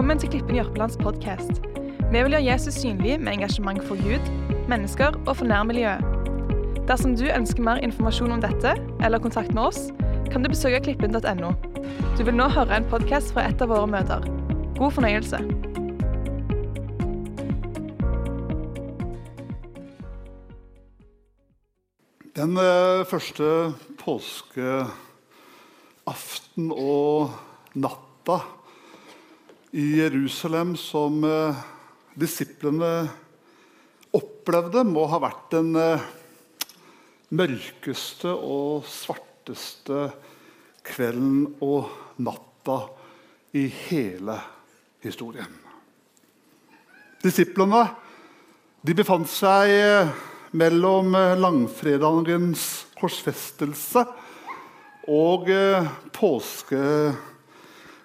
Velkommen til Klippen Jørpelands podkast. Vi vil gjøre Jesus synlig med engasjement for Gud, mennesker og for nærmiljøet. Dersom du ønsker mer informasjon om dette, eller kontakt med oss, kan du besøke klippen.no. Du vil nå høre en podkast fra et av våre møter. God fornøyelse. Den eh, første påskeaften og natta i Jerusalem som eh, disiplene opplevde, må ha vært den eh, mørkeste og svarteste kvelden og natta i hele historien. Disiplene de befant seg eh, mellom langfredagens korsfestelse og eh,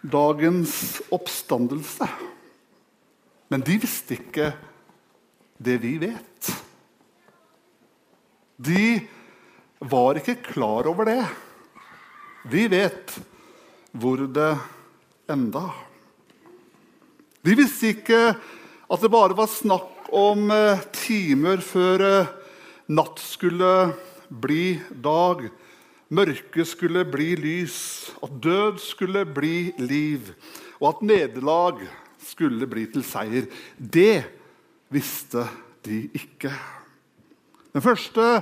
påskedagens oppstandelse. Men de visste ikke det vi vet. De var ikke klar over det. Vi vet hvor det enda. De visste ikke at det bare var snakk om eh, timer før eh, natt skulle bli dag, mørke skulle bli lys, at død skulle bli liv, og at nederlag skulle bli til seier. Det visste de ikke. Den første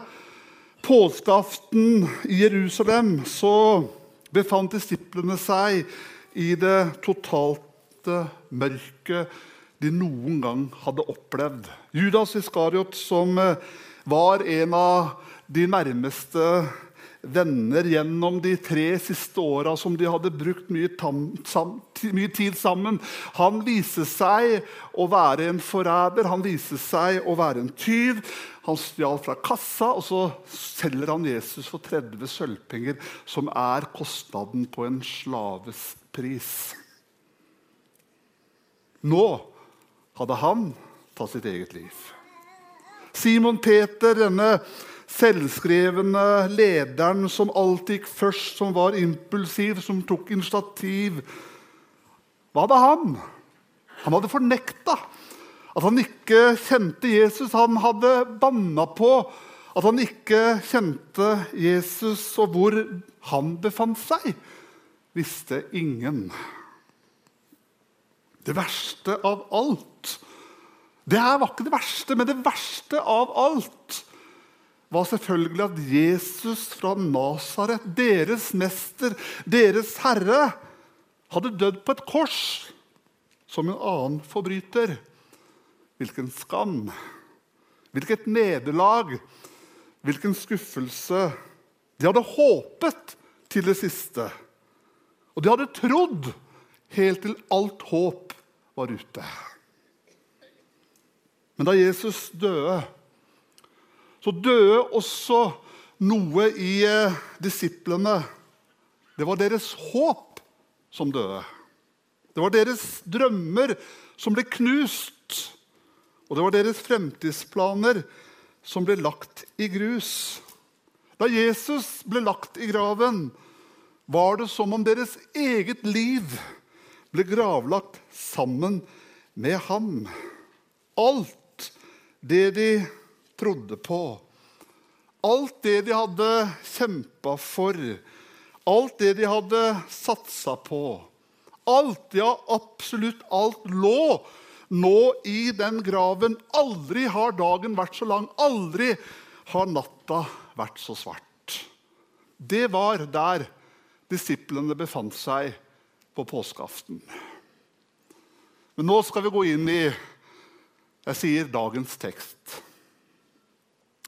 påskeaften i Jerusalem så befant disiplene seg i det totalte mørket de noen gang hadde opplevd. Judas Iskariot, som var en av de nærmeste venner gjennom de tre siste åra som de hadde brukt mye, tam, sam, mye, tid sammen. Han viser seg å være en forræder, han viser seg å være en tyv. Han stjal fra kassa, og så selger han Jesus for 30 sølvpenger, som er kostnaden på en slaves pris. Nå hadde han tatt sitt eget liv. Simon Peter, denne selvskrevne lederen som alltid gikk først, som var impulsiv, som tok initiativ Hva hadde han? Han hadde fornekta at han ikke kjente Jesus. Han hadde banna på at han ikke kjente Jesus, og hvor han befant seg, visste ingen. Det verste av alt Det her var ikke det verste, men det verste av alt var selvfølgelig at Jesus fra Nasaret, deres mester, deres herre, hadde dødd på et kors som en annen forbryter. Hvilken skam, hvilket nederlag, hvilken skuffelse. De hadde håpet til det siste. Og de hadde trodd helt til alt håp var ute. Men da Jesus døde, så døde også noe i eh, disiplene. Det var deres håp som døde. Det var deres drømmer som ble knust. Og det var deres fremtidsplaner som ble lagt i grus. Da Jesus ble lagt i graven, var det som om deres eget liv ble gravlagt sammen med ham. Alt det de trodde på, alt det de hadde kjempa for, alt det de hadde satsa på, alt, ja, absolutt alt, lå nå i den graven. Aldri har dagen vært så lang, aldri har natta vært så svart. Det var der disiplene befant seg på påskeaften. Men nå skal vi gå inn i jeg sier dagens tekst.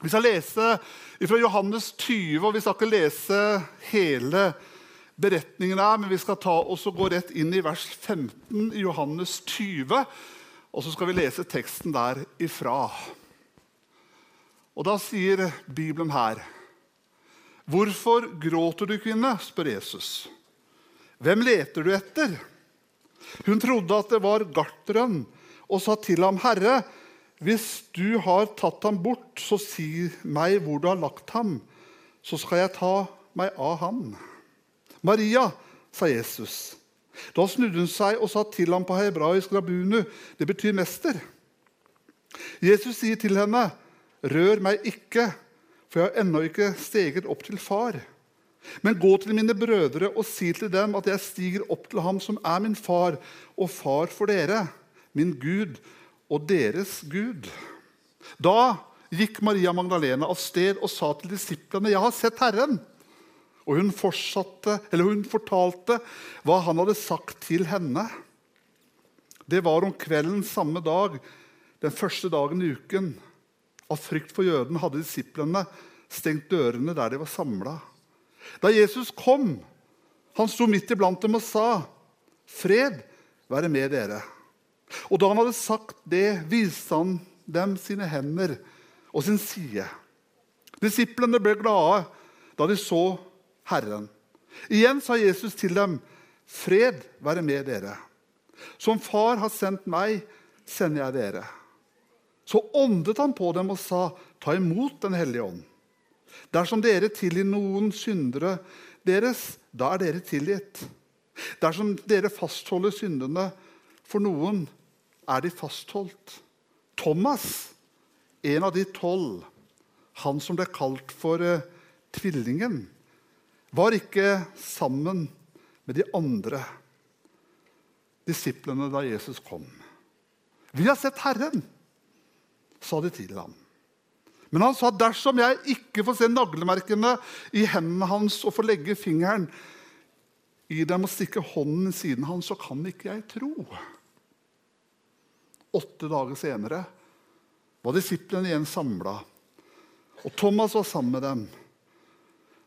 Vi skal lese fra Johannes 20, og vi skal ikke lese hele beretningen her, men vi skal ta oss og gå rett inn i vers 15 i Johannes 20. Og så skal vi lese teksten der ifra. Og da sier Bibelen her Hvorfor gråter du, kvinne? spør Jesus. Hvem leter du etter? Hun trodde at det var garteren, og sa til ham, Herre, hvis du har tatt ham bort, så si meg hvor du har lagt ham, så skal jeg ta meg av ham. Maria, sa Jesus. Da snudde hun seg og sa til ham på hebraisk rabunu. Det betyr mester. Jesus sier til henne, 'Rør meg ikke, for jeg har ennå ikke steget opp til far.' 'Men gå til mine brødre og si til dem at jeg stiger opp til ham som er min far, og far for dere, min Gud og deres Gud.' Da gikk Maria Magdalena av sted og sa til disiplene, 'Jeg har sett Herren.' Og hun, hun fortalte hva han hadde sagt til henne. Det var om kvelden samme dag, den første dagen i uken. Av frykt for jøden hadde disiplene stengt dørene der de var samla. Da Jesus kom, han sto midt iblant dem og sa, 'Fred være med dere.' Og da han hadde sagt det, viste han dem sine hender og sin side. Disiplene ble glade da de så Herren. Igjen sa Jesus til dem, 'Fred være med dere.' Som Far har sendt meg, sender jeg dere. Så åndet han på dem og sa, 'Ta imot Den hellige ånd.' Dersom dere tilgir noen syndere deres, da er dere tilgitt. Dersom dere fastholder syndene for noen, er de fastholdt. Thomas, en av de tolv, han som ble kalt for uh, tvillingen, var ikke sammen med de andre disiplene da Jesus kom. Vi har sett Herren, sa de til ham. Men han sa dersom jeg ikke får se naglemerkene i hendene hans og får legge fingeren i dem og stikke hånden i siden hans, så kan ikke jeg tro. Åtte dager senere var disiplene igjen samla, og Thomas var sammen med dem.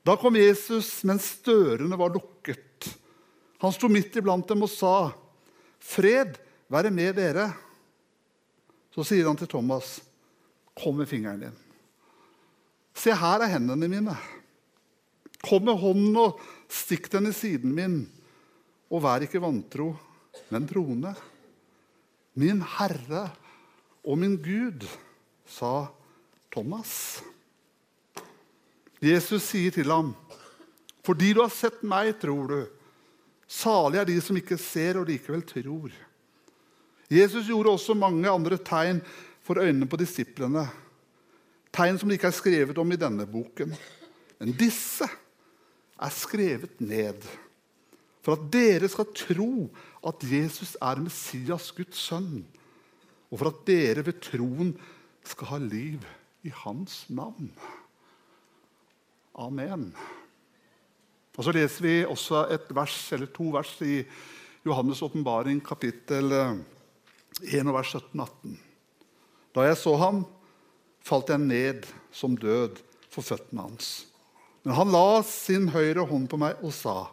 Da kom Jesus mens dørene var lukket. Han sto midt iblant dem og sa, 'Fred være med dere.' Så sier han til Thomas, 'Kom med fingeren din.' 'Se, her er hendene mine.' 'Kom med hånden og stikk den i siden min.' 'Og vær ikke vantro, men troende.' 'Min Herre og min Gud', sa Thomas. Jesus sier til ham, 'Fordi du har sett meg, tror du.' Salig er de som ikke ser og likevel tror. Jesus gjorde også mange andre tegn for øynene på disiplene. Tegn som det ikke er skrevet om i denne boken. Men disse er skrevet ned for at dere skal tro at Jesus er Messias, Guds sønn, og for at dere ved troen skal ha liv i hans navn. Amen. Og Så leser vi også et vers, eller to vers i Johannes' åpenbaring, kapittel 1, eh, vers 17-18. Da jeg så ham, falt jeg ned som død for føttene hans. Men han la sin høyre hånd på meg og sa,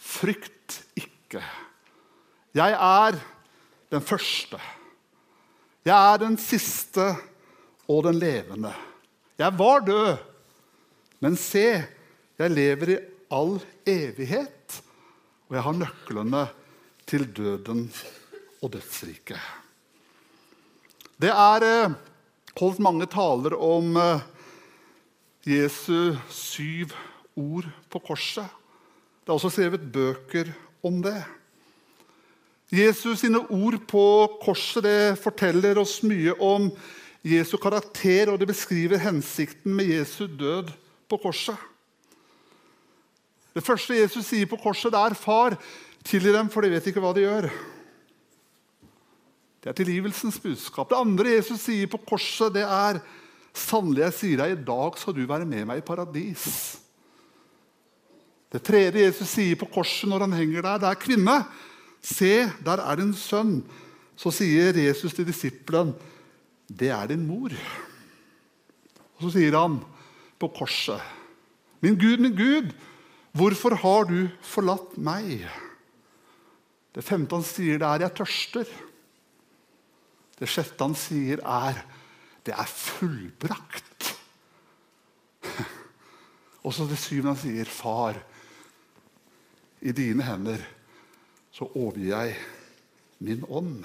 'Frykt ikke. Jeg er den første. Jeg er den siste og den levende. Jeg var død, men se, jeg lever i all evighet, og jeg har nøklene til døden og dødsriket. Det er eh, holdt mange taler om eh, Jesu syv ord på korset. Det er også skrevet bøker om det. Jesus sine ord på korset det forteller oss mye om Jesu karakter, og det beskriver hensikten med Jesu død på korset. Det første Jesus sier på korset, det er 'Far, tilgi dem, for de vet ikke hva de gjør'. Det er tilgivelsens budskap. Det andre Jesus sier på korset, det er 'Sannelig, jeg sier deg, i dag skal du være med meg i paradis'. Det tredje Jesus sier på korset når han henger der, det er 'Kvinne, se, der er din sønn'. Så sier Jesus til disippelen, 'Det er din mor'. Og så sier han på korset. Min Gud, min Gud, hvorfor har du forlatt meg? Det femte han sier, det er 'jeg tørster'. Det sjette han sier, er 'det er fullbrakt'. Og så det syvende han sier, 'Far, i dine hender så overgir jeg min ånd'.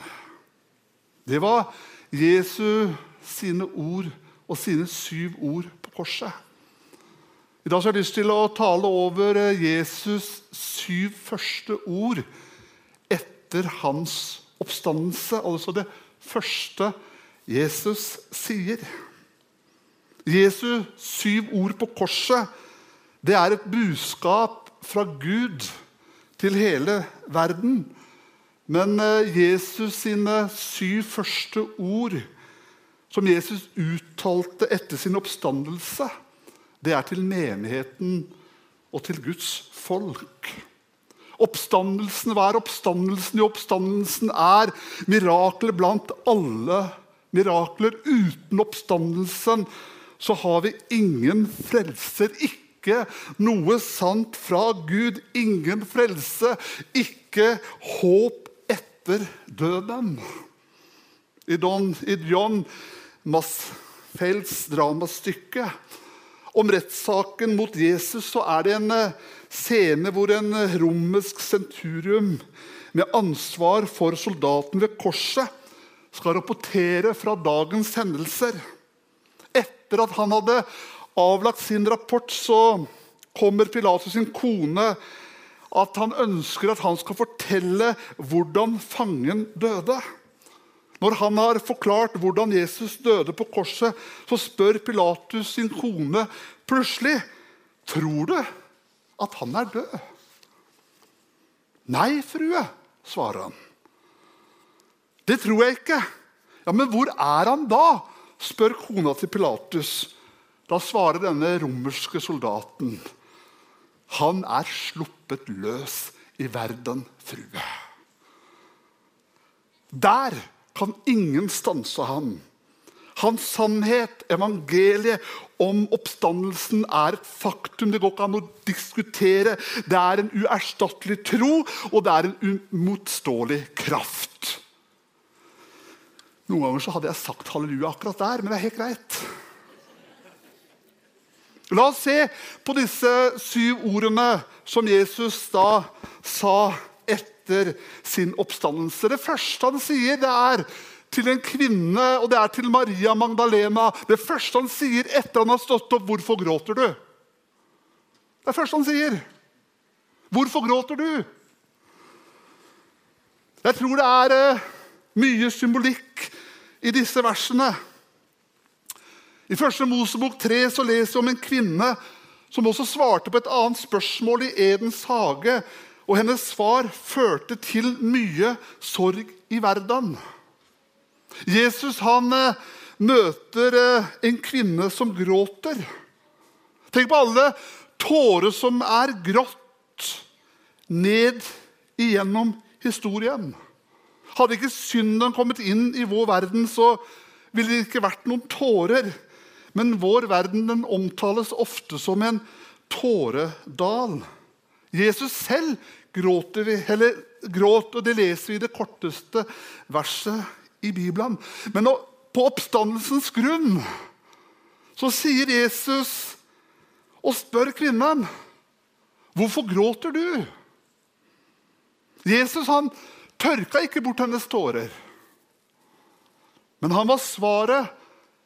Det var Jesu sine ord og sine syv ord på korset. I dag har jeg lyst til å tale over Jesus syv første ord etter hans oppstandelse. Altså det første Jesus sier. Jesu syv ord på korset det er et budskap fra Gud til hele verden. Men eh, Jesus sine syv første ord, som Jesus uttalte etter sin oppstandelse, det er til menigheten og til Guds folk. Oppstandelsen, Hva er oppstandelsen? Jo, oppstandelsen er mirakler blant alle mirakler. Uten oppstandelsen så har vi ingen frelser. Ikke noe sant fra Gud. Ingen frelse. Ikke håp etter døden. I, Don, i John Masfelds dramastykke om rettssaken mot Jesus så er det en eh, scene hvor en eh, romersk senturium med ansvar for soldaten ved korset skal rapportere fra dagens hendelser. Etter at han hadde avlagt sin rapport, så kommer Pilatus sin kone at han ønsker at han skal fortelle hvordan fangen døde. Når han har forklart hvordan Jesus døde på korset, så spør Pilatus sin kone plutselig tror du at han er død. Nei, frue, svarer han. Det tror jeg ikke. Ja, Men hvor er han da? spør kona til Pilatus. Da svarer denne romerske soldaten. Han er sluppet løs i verden, frue. Der kan ingen stanse ham. Hans sannhet, evangeliet om oppstandelsen, er et faktum. Det går ikke an å diskutere. Det er en uerstattelig tro, og det er en umotståelig kraft. Noen ganger hadde jeg sagt halleluja akkurat der, men det er helt greit. La oss se på disse syv ordene som Jesus da sa etter sin oppstandelse. Det første han sier, det er til en kvinne, og det er til Maria Magdalena. Det første han sier etter han har stått opp, 'Hvorfor gråter du?' Det er første han sier. 'Hvorfor gråter du?' Jeg tror det er eh, mye symbolikk i disse versene. I første Mosebok 3 så leser vi om en kvinne som også svarte på et annet spørsmål i Edens hage. Og hennes svar førte til mye sorg i verden. Jesus han eh, møter eh, en kvinne som gråter. Tenk på alle tårer som er grått ned igjennom historien. Hadde ikke synden kommet inn i vår verden, så ville det ikke vært noen tårer. Men vår verden den omtales ofte som en tåredal. Jesus selv gråter vi, eller gråt, og det leser vi i det korteste verset i Bibelen. Men på oppstandelsens grunn så sier Jesus og spør kvinnen hvorfor gråter du. Jesus han tørka ikke bort hennes tårer, men han var svaret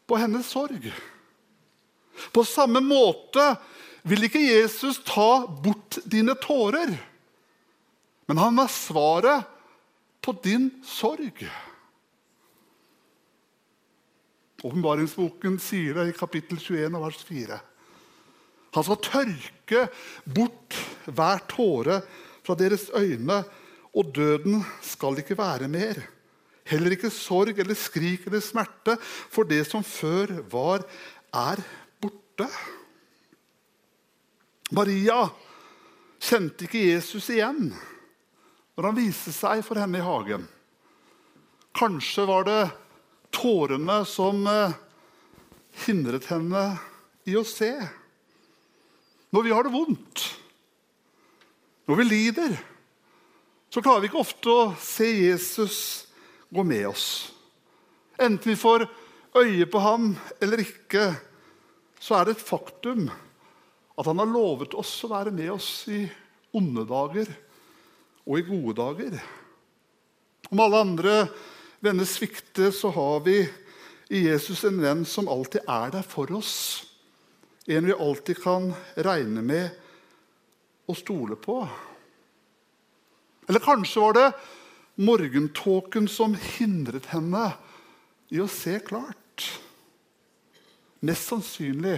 på hennes sorg. På samme måte vil ikke Jesus ta bort dine tårer, men han er svaret på din sorg. Åpenbaringsboken sier det i kapittel 21 vers 4. Han skal tørke bort hver tåre fra deres øyne, og døden skal ikke være mer. Heller ikke sorg eller skrik eller smerte, for det som før var, er borte. Maria kjente ikke Jesus igjen når han viste seg for henne i hagen. Kanskje var det tårene som eh, hindret henne i å se. Når vi har det vondt, når vi lider, så klarer vi ikke ofte å se Jesus gå med oss. Enten vi får øye på ham eller ikke, så er det et faktum at han har lovet oss å være med oss i onde dager og i gode dager. Om alle andre venner svikter, så har vi i Jesus en venn som alltid er der for oss. En vi alltid kan regne med og stole på. Eller kanskje var det morgentåken som hindret henne i å se klart. Mest sannsynlig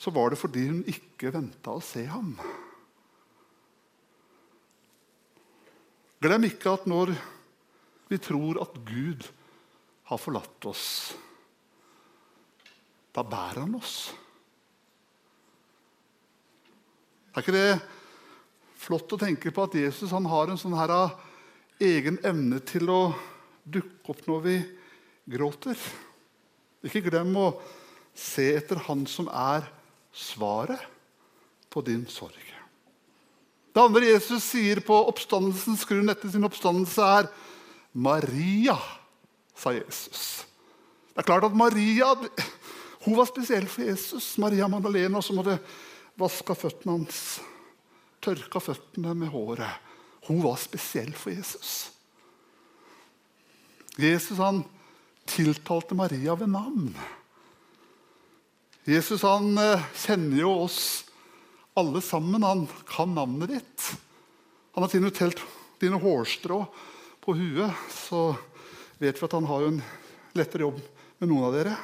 så var det fordi hun ikke venta å se ham. Glem ikke at når vi tror at Gud har forlatt oss, da bærer han oss. Er ikke det flott å tenke på at Jesus har en sånn her egen evne til å dukke opp når vi gråter? Ikke glem å se etter Han som er svaret på din sorg. Det andre Jesus sier på oppstandelsens grunn etter sin oppstandelse, er Maria, sa Jesus. Det er klart at Maria hun var spesiell for Jesus. Maria Magdalena som hadde vaska føttene hans, tørka føttene med håret. Hun var spesiell for Jesus. Jesus han tiltalte Maria ved navn. Jesus han eh, kjenner jo oss alle sammen. Han kan navnet ditt. Han har til og med telt dine hårstrå på huet. Så vet vi at han har en lettere jobb med noen av dere.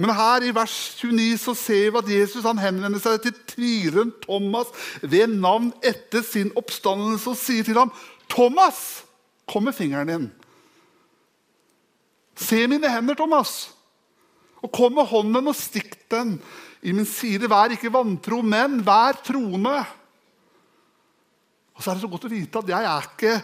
Men her i vers 29 så ser vi at Jesus han henvender seg til tvileren Thomas ved navn etter sin oppstandelse og sier til ham, 'Thomas, kom med fingeren din.' 'Se mine hender, Thomas.' Og kom med hånden og stikk den i min side. Vær ikke vantro, men vær troende. Og så er det så godt å vite at jeg er ikke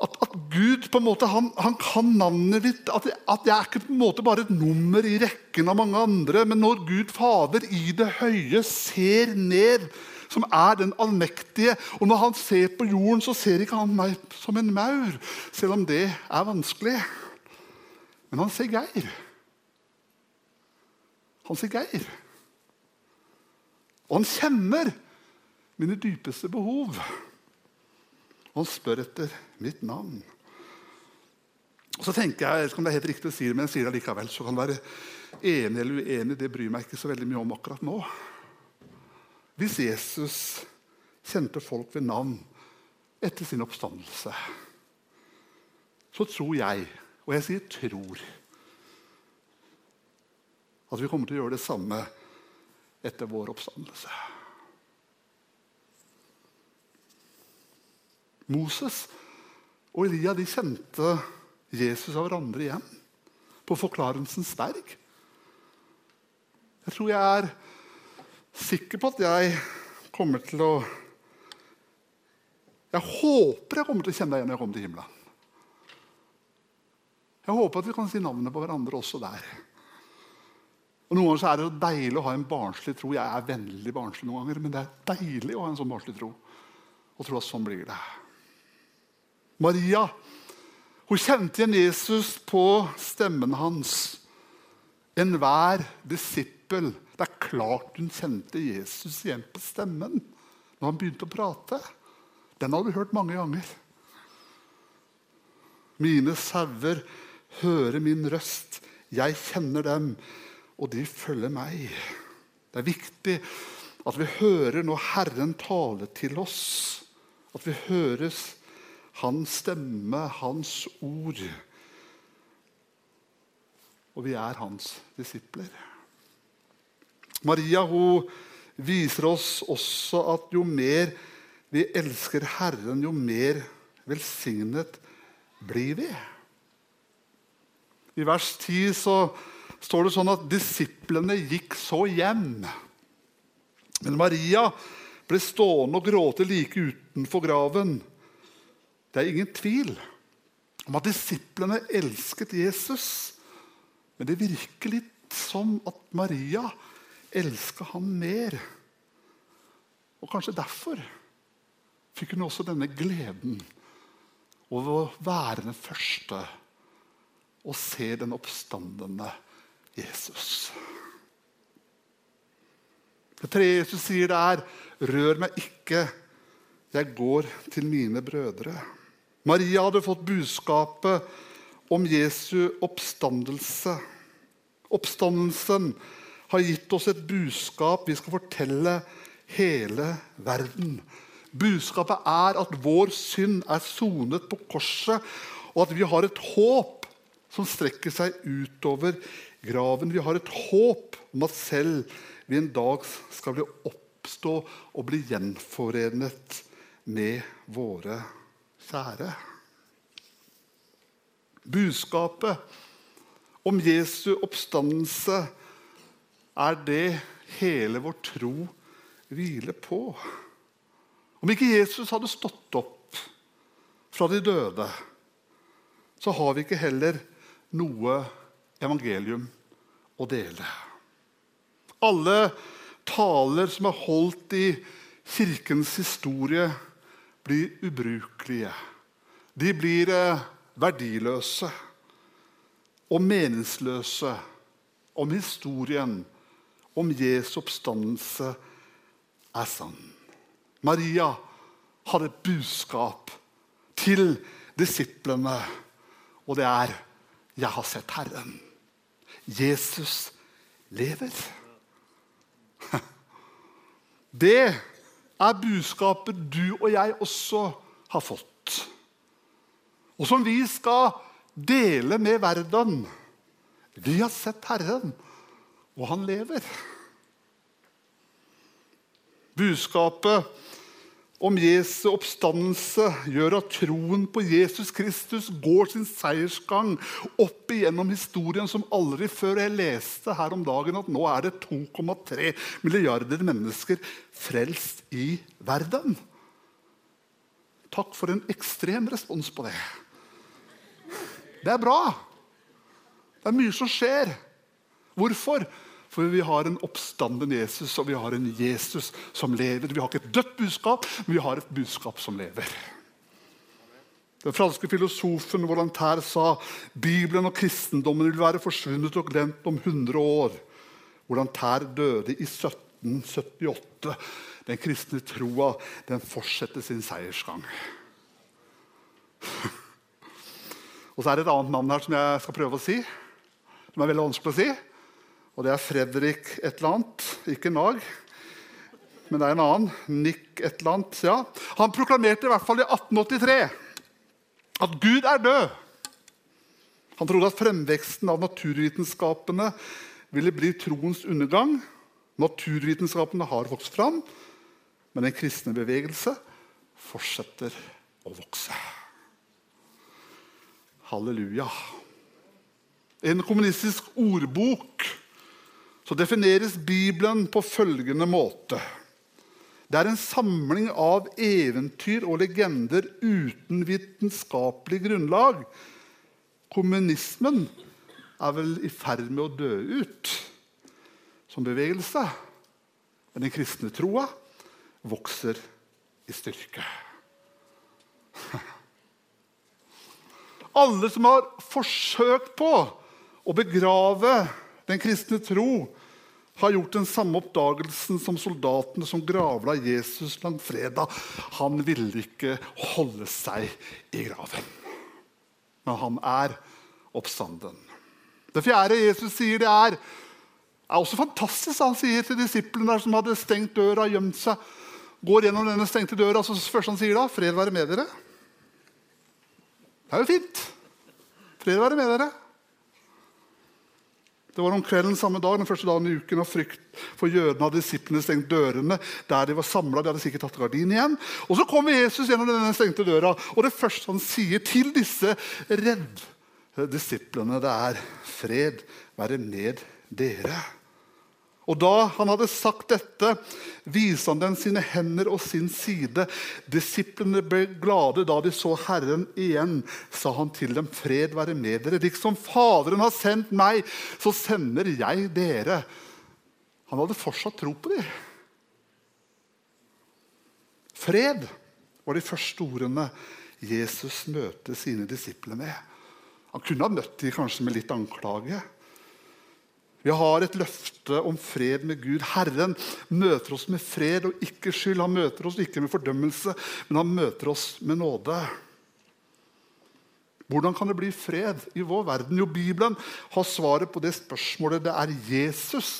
at, at Gud på en måte, han, han kan navnet ditt. At, at, jeg er ikke på en måte bare et nummer i rekken av mange andre. Men når Gud Fader i det høye ser ned, som er den allmektige Og når han ser på jorden, så ser ikke han meg som en maur, selv om det er vanskelig. Men han ser Geir. Han sier Geir. Og han kjenner mine dypeste behov. Og han spør etter mitt navn. Og så tenker Jeg jeg vet ikke om det er helt riktig å si det, men jeg sier det likevel. Så kan være enig eller uenig. Det bryr meg ikke så veldig mye om akkurat nå. Hvis Jesus kjente folk ved navn etter sin oppstandelse, så tror jeg, og jeg sier tror at vi kommer til å gjøre det samme etter vår oppstandelse. Moses og Elia de kjente Jesus av hverandre igjen på Forklarelsens berg. Jeg tror jeg er sikker på at jeg kommer til å Jeg håper jeg kommer til å kjenne deg igjen når jeg kommer til himmelen. Jeg håper at vi kan si navnet på hverandre også der. Og Noen ganger så er det så deilig å ha en barnslig tro. Jeg er vennlig barnslig noen ganger, men det er deilig å ha en sånn barnslig tro. Og tro at sånn blir det. Maria hun kjente igjen Jesus på stemmen hans. Enhver disippel Det er klart hun kjente Jesus igjen på stemmen når han begynte å prate. Den har du hørt mange ganger. Mine sauer hører min røst. Jeg kjenner dem og de følger meg. Det er viktig at vi hører når Herren taler til oss, at vi hører Hans stemme, Hans ord. Og vi er Hans disipler. Maria hun viser oss også at jo mer vi elsker Herren, jo mer velsignet blir vi. I vers 10 så står det sånn at disiplene gikk så hjem. Men Maria ble stående og gråte like utenfor graven. Det er ingen tvil om at disiplene elsket Jesus. Men det virker litt som at Maria elska ham mer. Og kanskje derfor fikk hun også denne gleden over å være den første og se den oppstandende Jesus. Det tredje Jesus sier, det er 'Rør meg ikke, jeg går til mine brødre'. Maria hadde fått budskapet om Jesu oppstandelse. Oppstandelsen har gitt oss et budskap vi skal fortelle hele verden. Budskapet er at vår synd er sonet på korset, og at vi har et håp som strekker seg utover graven. Vi har et håp om at selv vi en dag skal bli oppstå og bli gjenforenet med våre kjære. Budskapet om Jesu oppstandelse er det hele vår tro hviler på. Om ikke Jesus hadde stått opp fra de døde, så har vi ikke heller noe evangelium å dele. Alle taler som er holdt i kirkens historie, blir ubrukelige. De blir eh, verdiløse og meningsløse om historien om Jesu oppstandelse er sann. Maria hadde et budskap til disiplene, og det er 'Jeg har sett Herren'. Jesus lever. Det er budskapet du og jeg også har fått, og som vi skal dele med verden. Vi har sett Herren, og han lever. Budskapet om Jesu oppstandelse gjør at troen på Jesus Kristus går sin seiersgang opp igjennom historien som aldri før. Jeg leste her om dagen at nå er det 2,3 milliarder mennesker frelst i verden. Takk for en ekstrem respons på det. Det er bra. Det er mye som skjer. Hvorfor? For vi har en oppstanden Jesus, og vi har en Jesus som lever. Vi har ikke et dødt budskap, men vi har et budskap som lever. Den franske filosofen Volontaire sa Bibelen og kristendommen vil være forsvunnet og glemt om 100 år. Volontaire døde i 1778. Den kristne troa den fortsetter sin seiersgang. og så er det et annet navn her som jeg skal prøve å si, som er veldig vanskelig å si. Og det er Fredrik et eller annet. Ikke Nag, men det er en annen. Nick et eller annet. Ja. Han proklamerte i hvert fall i 1883 at Gud er død. Han trodde at fremveksten av naturvitenskapene ville bli troens undergang. Naturvitenskapene har vokst fram, men den kristne bevegelse fortsetter å vokse. Halleluja. En kommunistisk ordbok så defineres Bibelen på følgende måte. Det er en samling av eventyr og legender uten vitenskapelig grunnlag. Kommunismen er vel i ferd med å dø ut som bevegelse. Men den kristne troa vokser i styrke. Alle som har forsøkt på å begrave den kristne tro, har gjort den samme oppdagelsen som soldatene som gravla Jesus langfredag. Han ville ikke holde seg i graven. Men han er oppstanden. Det fjerde Jesus sier, det er, er også fantastisk. Han sier til disiplene der som hadde stengt døra og gjemt seg, går gjennom denne stengte døra, så først han sier da, 'Fred være med dere'. Det er jo fint. Fred være med dere. Det var om kvelden samme dag, den første dagen i uken av frykt for jødene hadde disiplene stengt dørene der de var samla. De hadde sikkert tatt gardin igjen. Og så kommer Jesus gjennom denne stengte døra, og det første han sier til disse redde disiplene, det er 'Fred være med dere'. Og Da han hadde sagt dette, viste han dem sine hender og sin side. Disiplene ble glade da de så Herren igjen, sa han til dem, fred være med dere. Liksom Faderen har sendt meg, så sender jeg dere. Han hadde fortsatt tro på dem. Fred var de første ordene Jesus møter sine disipler med. Han kunne ha møtt dem kanskje med litt anklage. Vi har et løfte om fred med Gud. Herren møter oss med fred og ikke skyld. Han møter oss ikke med fordømmelse, men han møter oss med nåde. Hvordan kan det bli fred i vår verden? Jo, Bibelen har svaret på det spørsmålet. Det er Jesus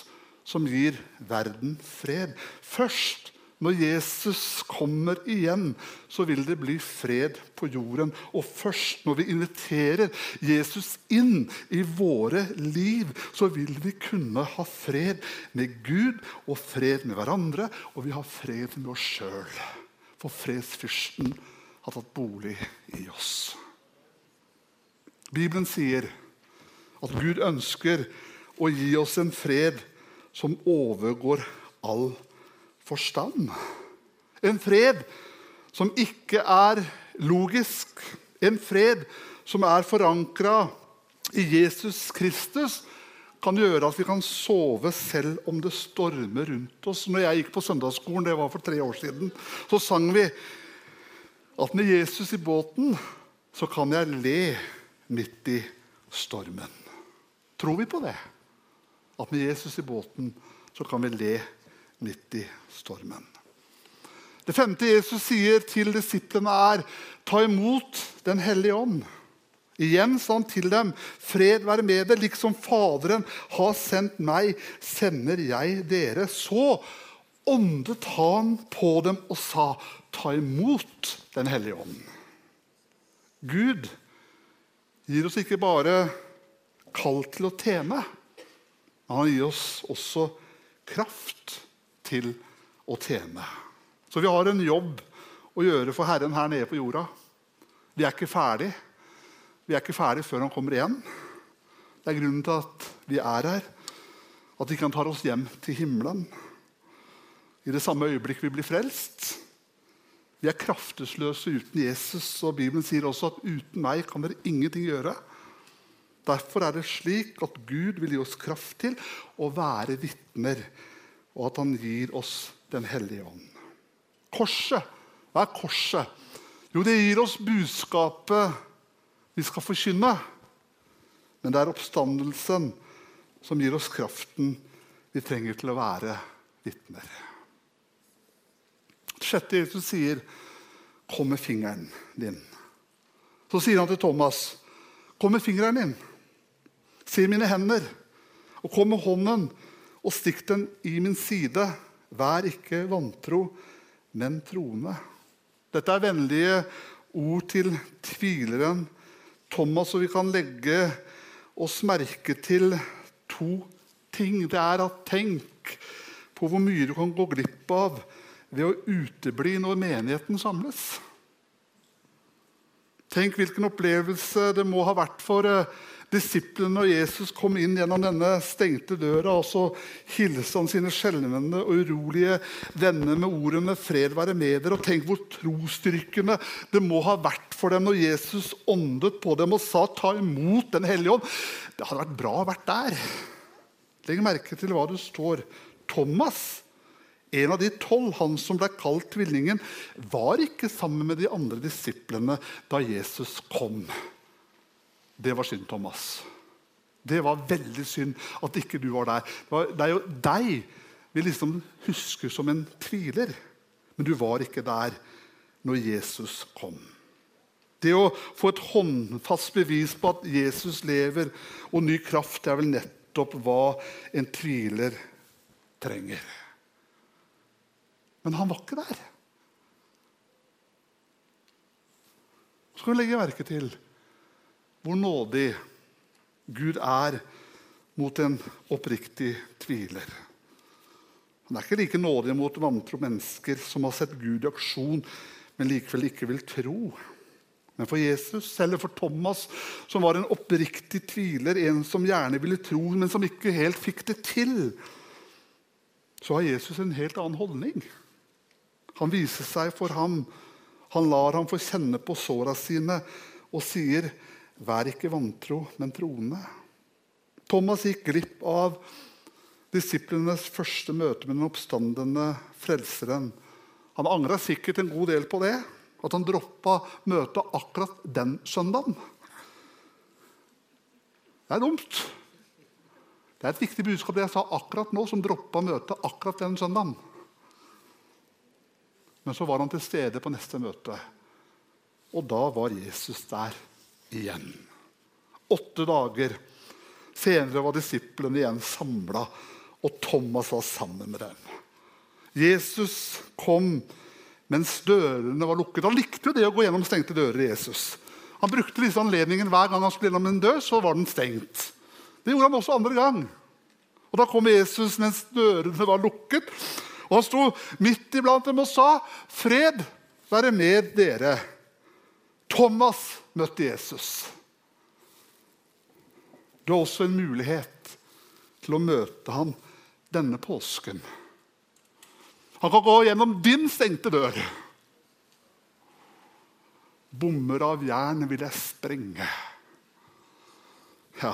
som gir verden fred. Først når Jesus kommer igjen, så vil det bli fred på jorden. Og først når vi inviterer Jesus inn i våre liv, så vil vi kunne ha fred med Gud og fred med hverandre, og vi har fred med oss sjøl. For fredsfyrsten har tatt bolig i oss. Bibelen sier at Gud ønsker å gi oss en fred som overgår all forstand. En fred som ikke er logisk. En fred som er forankra i Jesus Kristus, kan gjøre at vi kan sove selv om det stormer rundt oss. Når jeg gikk på søndagsskolen, det var for tre år siden, så sang vi at med Jesus i båten så kan jeg le midt i stormen. Tror vi på det? At med Jesus i båten så kan vi le midt i stormen. Det femte Jesus sier til disiplene, er ta imot Den hellige ånd. Igjen sa han til dem, fred være med dere, liksom Faderen har sendt meg, sender jeg dere. Så åndet han på dem og sa, ta imot Den hellige ånd. Gud gir oss ikke bare kall til å tjene, men han gir oss også kraft til å tjene. Så vi har en jobb å gjøre for Herren her nede på jorda. Vi er ikke ferdig. Vi er ikke ferdig før Han kommer igjen. Det er grunnen til at vi er her. At ikke Han tar oss hjem til himmelen. I det samme øyeblikk vi blir frelst. Vi er kraftesløse uten Jesus, og Bibelen sier også at uten meg kan dere ingenting gjøre. Derfor er det slik at Gud vil gi oss kraft til å være vitner og at han gir oss Den hellige ånd. Korset. Hva er korset? Jo, det gir oss budskapet vi skal forkynne. Men det er oppstandelsen som gir oss kraften vi trenger til å være vitner. Sjette Jesus sier, 'Kom med fingeren din'. Så sier han til Thomas, 'Kom med fingeren din. Se mine hender.' Og kom med hånden og stikk den i min side. Vær ikke vantro, men troende. Dette er vennlige ord til tvileren Thomas, og vi kan legge oss merke til to ting. Det er at tenk på hvor mye du kan gå glipp av ved å utebli når menigheten samles. Tenk hvilken opplevelse det må ha vært for uh, disiplene og Jesus kom inn gjennom denne stengte døra, og så hilste han sine skjelvende og urolige venner med ordene 'Fred være med dere'. Og tenk hvor trosstyrkende det må ha vært for dem når Jesus åndet på dem og sa 'ta imot Den hellige ånd'. Det hadde vært bra å vært der. Legg merke til hva det står. Thomas, en av de tolv, han som ble kalt tvillingen, var ikke sammen med de andre disiplene da Jesus kom. Det var synd, Thomas. Det var veldig synd at ikke du var der. Det er jo deg vi liksom husker som en tviler. Men du var ikke der når Jesus kom. Det å få et håndfast bevis på at Jesus lever og ny kraft, det er vel nettopp hva en tviler trenger. Men han var ikke der. Så skal vi legge merke til hvor nådig Gud er mot en oppriktig tviler. Han er ikke like nådig mot vantro mennesker som har sett Gud i aksjon, men likevel ikke vil tro. Men for Jesus, eller for Thomas, som var en oppriktig tviler, en som gjerne ville tro, men som ikke helt fikk det til, så har Jesus en helt annen holdning. Han viser seg for ham. Han lar ham få kjenne på såra sine og sier Vær ikke vantro, men troende. Thomas gikk glipp av disiplenes første møte med den oppstandende frelseren. Han angra sikkert en god del på det, at han droppa møtet akkurat den søndagen. Det er dumt. Det er et viktig budskap det jeg sa akkurat nå, som droppa møtet akkurat den søndagen. Men så var han til stede på neste møte, og da var Jesus der igjen. Åtte dager senere var disiplene igjen samla, og Thomas var sammen med dem. Jesus kom mens dørene var lukket. Han likte jo det å gå gjennom stengte dører. Jesus. Han brukte disse anledningen hver gang han skulle gjennom en dør, så var den stengt. Det gjorde han også andre gang. Og Da kom Jesus mens dørene var lukket, og han sto midt iblant dem og sa, 'Fred være med dere'. Thomas møtte Jesus. Du har også en mulighet til å møte ham denne påsken. Han kan gå gjennom din stengte dør. Bommer av jern vil jeg sprenge. Ja.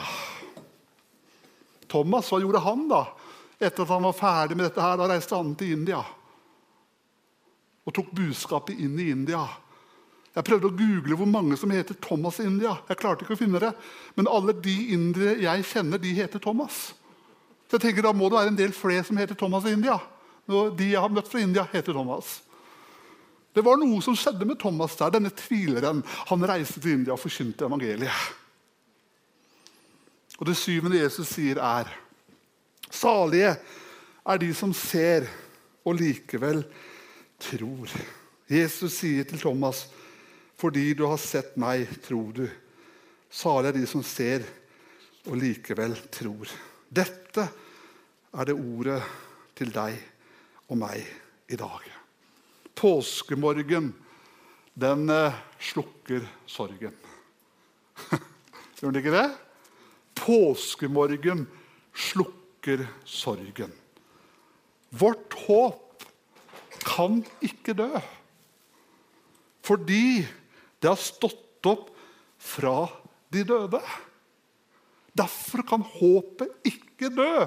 Thomas, hva gjorde han da? Etter at han var ferdig med dette, her, da reiste han til India. Og tok budskapet inn i India. Jeg prøvde å google hvor mange som heter Thomas i India. Jeg klarte ikke å finne det. Men alle de indere jeg kjenner, de heter Thomas. Så jeg tenker Da må det være en del flere som heter Thomas i India. De jeg har møtt fra India, heter Thomas. Det var noe som skjedde med Thomas der. Denne tvileren. Han reiste til India og forkynte evangeliet. Og det syvende Jesus sier, er Salige er de som ser og likevel tror. Jesus sier til Thomas, fordi du har sett meg, tror du. Salig er de som ser og likevel tror. Dette er det ordet til deg og meg i dag. Påskemorgen, den eh, slukker sorgen. Gjør den ikke det? Påskemorgen slukker sorgen. Vårt håp kan ikke dø. Fordi det har stått opp fra de døde. Derfor kan håpet ikke dø.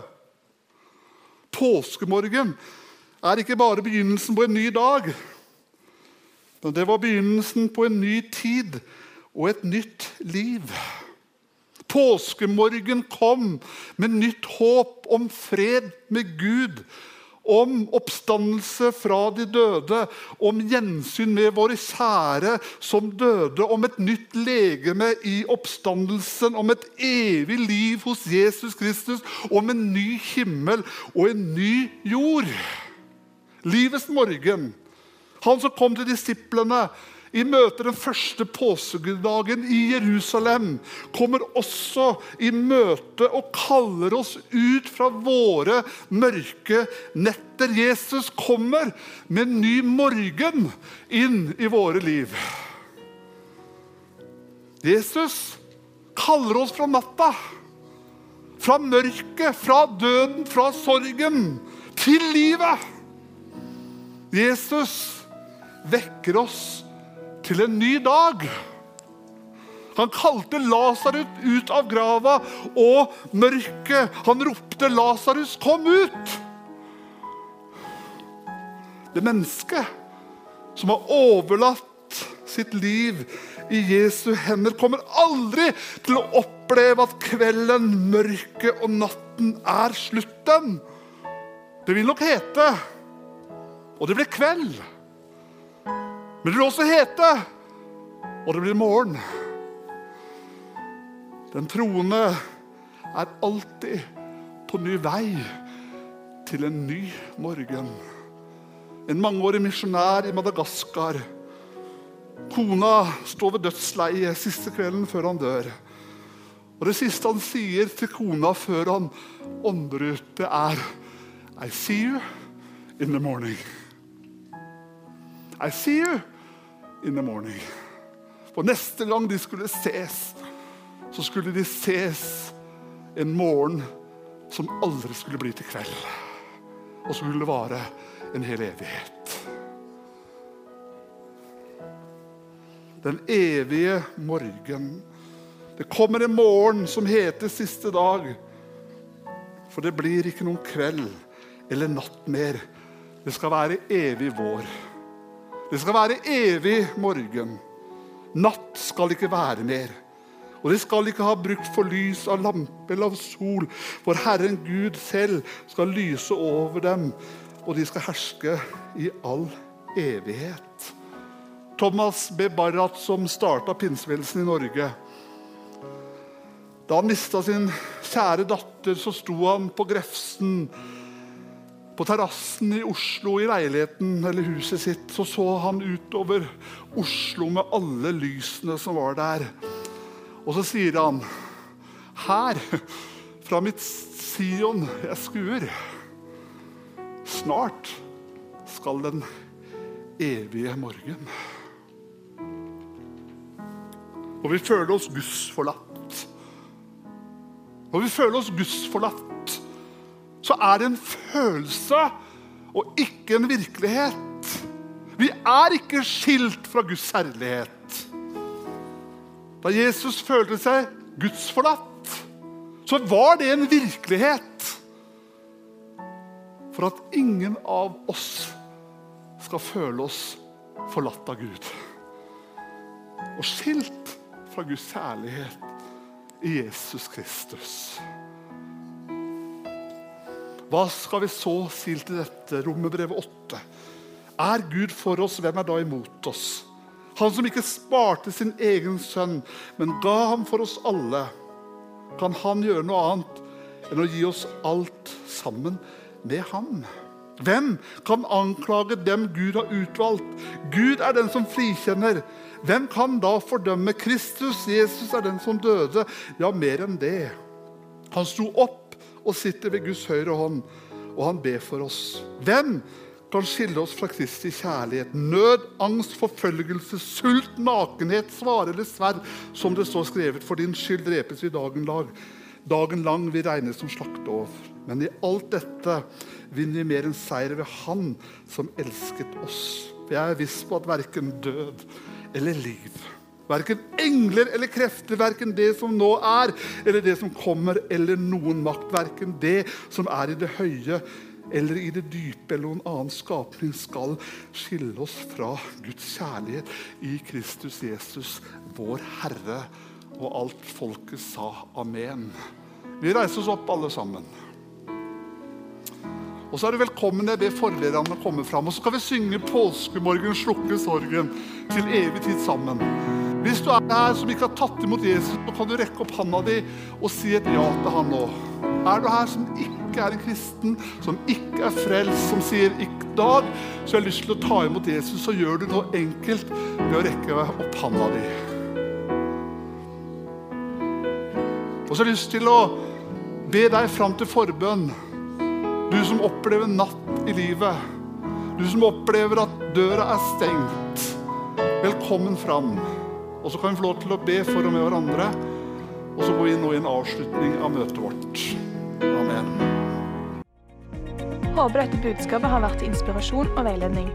Påskemorgen er ikke bare begynnelsen på en ny dag. Men det var begynnelsen på en ny tid og et nytt liv. Påskemorgen kom med nytt håp om fred med Gud om oppstandelse fra de døde, om gjensyn med våre kjære som døde, om et nytt legeme i oppstandelsen, om et evig liv hos Jesus Kristus, om en ny himmel og en ny jord. Livets morgen. Han som kom til disiplene i møte den første påskedagen i Jerusalem, kommer også i møte og kaller oss ut fra våre mørke netter. Jesus kommer med en ny morgen inn i våre liv. Jesus kaller oss fra natta, fra mørket, fra døden, fra sorgen, til livet. Jesus vekker oss til en ny dag. Han kalte Lasarus ut av grava og mørket. Han ropte 'Lasarus, kom ut!' Det mennesket som har overlatt sitt liv i Jesu hender, kommer aldri til å oppleve at kvelden, mørket og natten er slutten. Det vil nok hete, og det blir kveld. Men det også hete Og det blir morgen. Den troende er alltid på ny vei til en ny morgen. En mangeårig misjonær i Madagaskar. Kona står ved dødsleiet siste kvelden før han dør. Og Det siste han sier til kona før han ånder ut, det er I see you in the morning. I see you in the morning. For neste gang de skulle ses, så skulle de ses en morgen som aldri skulle bli til kveld. Og som skulle vare en hel evighet. Den evige morgen. Det kommer en morgen som heter siste dag. For det blir ikke noen kveld eller natt mer. Det skal være evig vår. Det skal være evig morgen. Natt skal ikke være mer. Og de skal ikke ha brukt for lys av lampe eller av sol, for Herren Gud selv skal lyse over dem, og de skal herske i all evighet. Thomas B. Barrat, som starta pinsevelsen i Norge Da han mista sin kjære datter, så sto han på Grefsen På terrassen i Oslo, i leiligheten eller huset sitt, så så han utover Oslo med alle lysene som var der. Og så sier han Her, fra mitt Sion jeg skuer, snart skal den evige morgen. Og vi føler oss gudsforlatt. Når vi føler oss gudsforlatt, så er det en følelse og ikke en virkelighet. Vi er ikke skilt fra Guds herlighet. Da Jesus følte seg gudsforlatt, så var det en virkelighet. For at ingen av oss skal føle oss forlatt av Gud. Og skilt fra Guds herlighet i Jesus Kristus. Hva skal vi så si til dette? Romerbrevet 8. Er Gud for oss, hvem er da imot oss? Han som ikke sparte sin egen sønn, men ga ham for oss alle. Kan han gjøre noe annet enn å gi oss alt sammen med ham? Hvem kan anklage dem Gud har utvalgt? Gud er den som frikjenner. Hvem kan da fordømme Kristus? Jesus er den som døde. Ja, mer enn det. Han sto opp og sitter ved Guds høyre hånd, og han ber for oss. Hvem kan skille oss fra Kristi kjærlighet? Nød, angst, forfølgelse, sult, nakenhet, svare eller sverd, som det står skrevet. For din skyld drepes vi dagen lang. Dagen lang vi regnes som slakteoffer. Men i alt dette vinner vi mer enn seier ved Han som elsket oss. For jeg er viss på at verken død eller liv, verken engler eller krefter, verken det som nå er, eller det som kommer, eller noen makt, verken det som er i det høye eller i det dype eller noen annen skapning skal skille oss fra Guds kjærlighet i Kristus Jesus, vår Herre. Og alt folket sa amen. Vi reiser oss opp, alle sammen. Og så er du velkommen. Jeg ber forlederne komme fram. Og så skal vi synge 'Påskemorgen slukke sorgen' til evig tid sammen. Hvis du er her som ikke har tatt imot Jesus, så kan du rekke opp handa di og si et ja til han nå. Er du her som ikke er en kristen, som ikke er frelst, som sier 'i dag så har jeg lyst til å ta imot Jesus', så gjør du noe enkelt ved å rekke opp handa di. Og så har jeg lyst til å be deg fram til forbønn. Du som opplever natt i livet. Du som opplever at døra er stengt. Velkommen fram. Og så kan vi få lov til å be for og med hverandre. Og så går vi nå i en avslutning av møtet vårt. Amen. Håper dette budskapet har vært til inspirasjon og veiledning.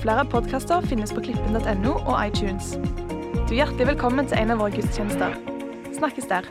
Flere podkaster finnes på klippen.no og iTunes. Du er hjertelig velkommen til en av våre gudstjenester. Snakkes der.